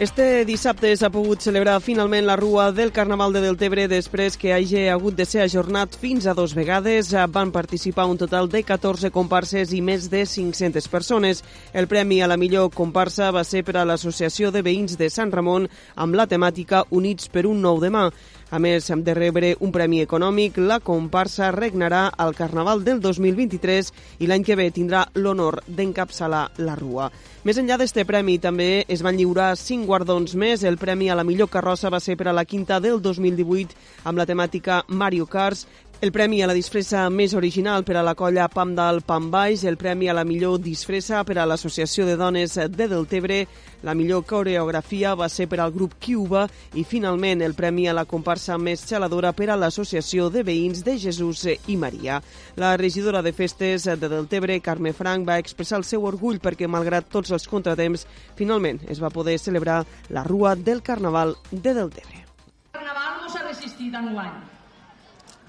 Este dissabte s'ha pogut celebrar finalment la Rua del Carnaval de Deltebre després que hagi hagut de ser ajornat fins a dos vegades. Van participar un total de 14 comparses i més de 500 persones. El premi a la millor comparsa va ser per a l'Associació de Veïns de Sant Ramon amb la temàtica Units per un nou demà. A més de rebre un premi econòmic, la comparsa regnarà al Carnaval del 2023 i l'any que ve tindrà l'honor d'encapçalar la Rua. Més enllà d'este premi, també es van lliurar cinc guardons més. El premi a la millor carrossa va ser per a la quinta del 2018 amb la temàtica Mario Kart. El premi a la disfressa més original per a la colla Pam del Pam Baix, el premi a la millor disfressa per a l'Associació de Dones de Deltebre, la millor coreografia va ser per al grup Cuba i finalment el premi a la comparsa més xaladora per a l'Associació de Veïns de Jesús i Maria. La regidora de festes de Deltebre, Carme Frank, va expressar el seu orgull perquè, malgrat tots els contratemps, finalment es va poder celebrar la Rua del Carnaval de Deltebre. El Carnaval no s'ha resistit enguany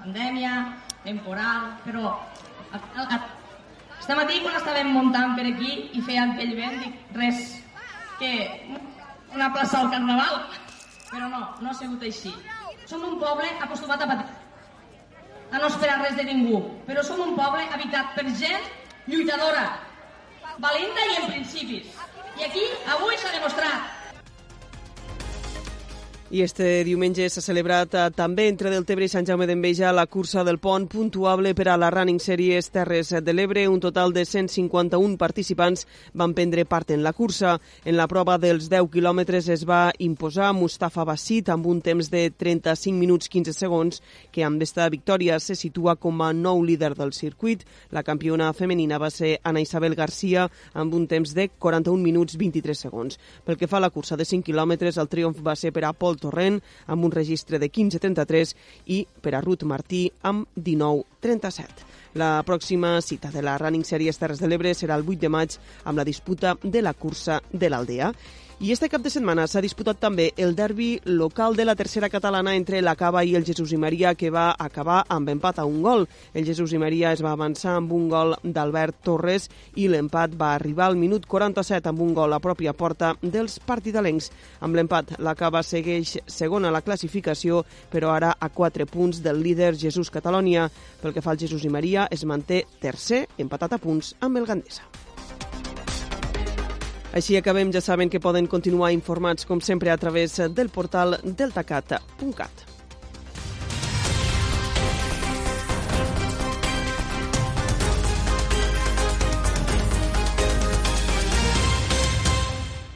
pandèmia, temporal, però a, a, a, este matí quan estàvem muntant per aquí i feia aquell vent, dic, res, que una plaça al Carnaval, però no, no ha sigut així. Som un poble acostumat a patir, a no esperar res de ningú, però som un poble habitat per gent lluitadora, valenta i en principis. I aquí avui s'ha demostrat i este diumenge s'ha celebrat eh, també entre Deltebre i Sant Jaume d'Enveja la cursa del pont puntuable per a la Running Series Terres de l'Ebre. Un total de 151 participants van prendre part en la cursa. En la prova dels 10 quilòmetres es va imposar Mustafa Bassit amb un temps de 35 minuts 15 segons, que amb esta victòria se situa com a nou líder del circuit. La campiona femenina va ser Ana Isabel Garcia amb un temps de 41 minuts 23 segons. Pel que fa a la cursa de 5 quilòmetres, el triomf va ser per a Torrent amb un registre de 15.33 i per a Ruth Martí amb 19.37. La pròxima cita de la Running Series Terres de l'Ebre serà el 8 de maig amb la disputa de la cursa de l'Aldea. I este cap de setmana s'ha disputat també el derbi local de la tercera catalana entre la Cava i el Jesús i Maria, que va acabar amb empat a un gol. El Jesús i Maria es va avançar amb un gol d'Albert Torres i l'empat va arribar al minut 47 amb un gol a pròpia porta dels partidalencs. Amb l'empat, la Cava segueix segona a la classificació, però ara a 4 punts del líder Jesús Catalònia. Pel que fa al Jesús i Maria, es manté tercer, empatat a punts amb el Gandesa. Així acabem, ja saben que poden continuar informats com sempre a través del portal deltacat.cat.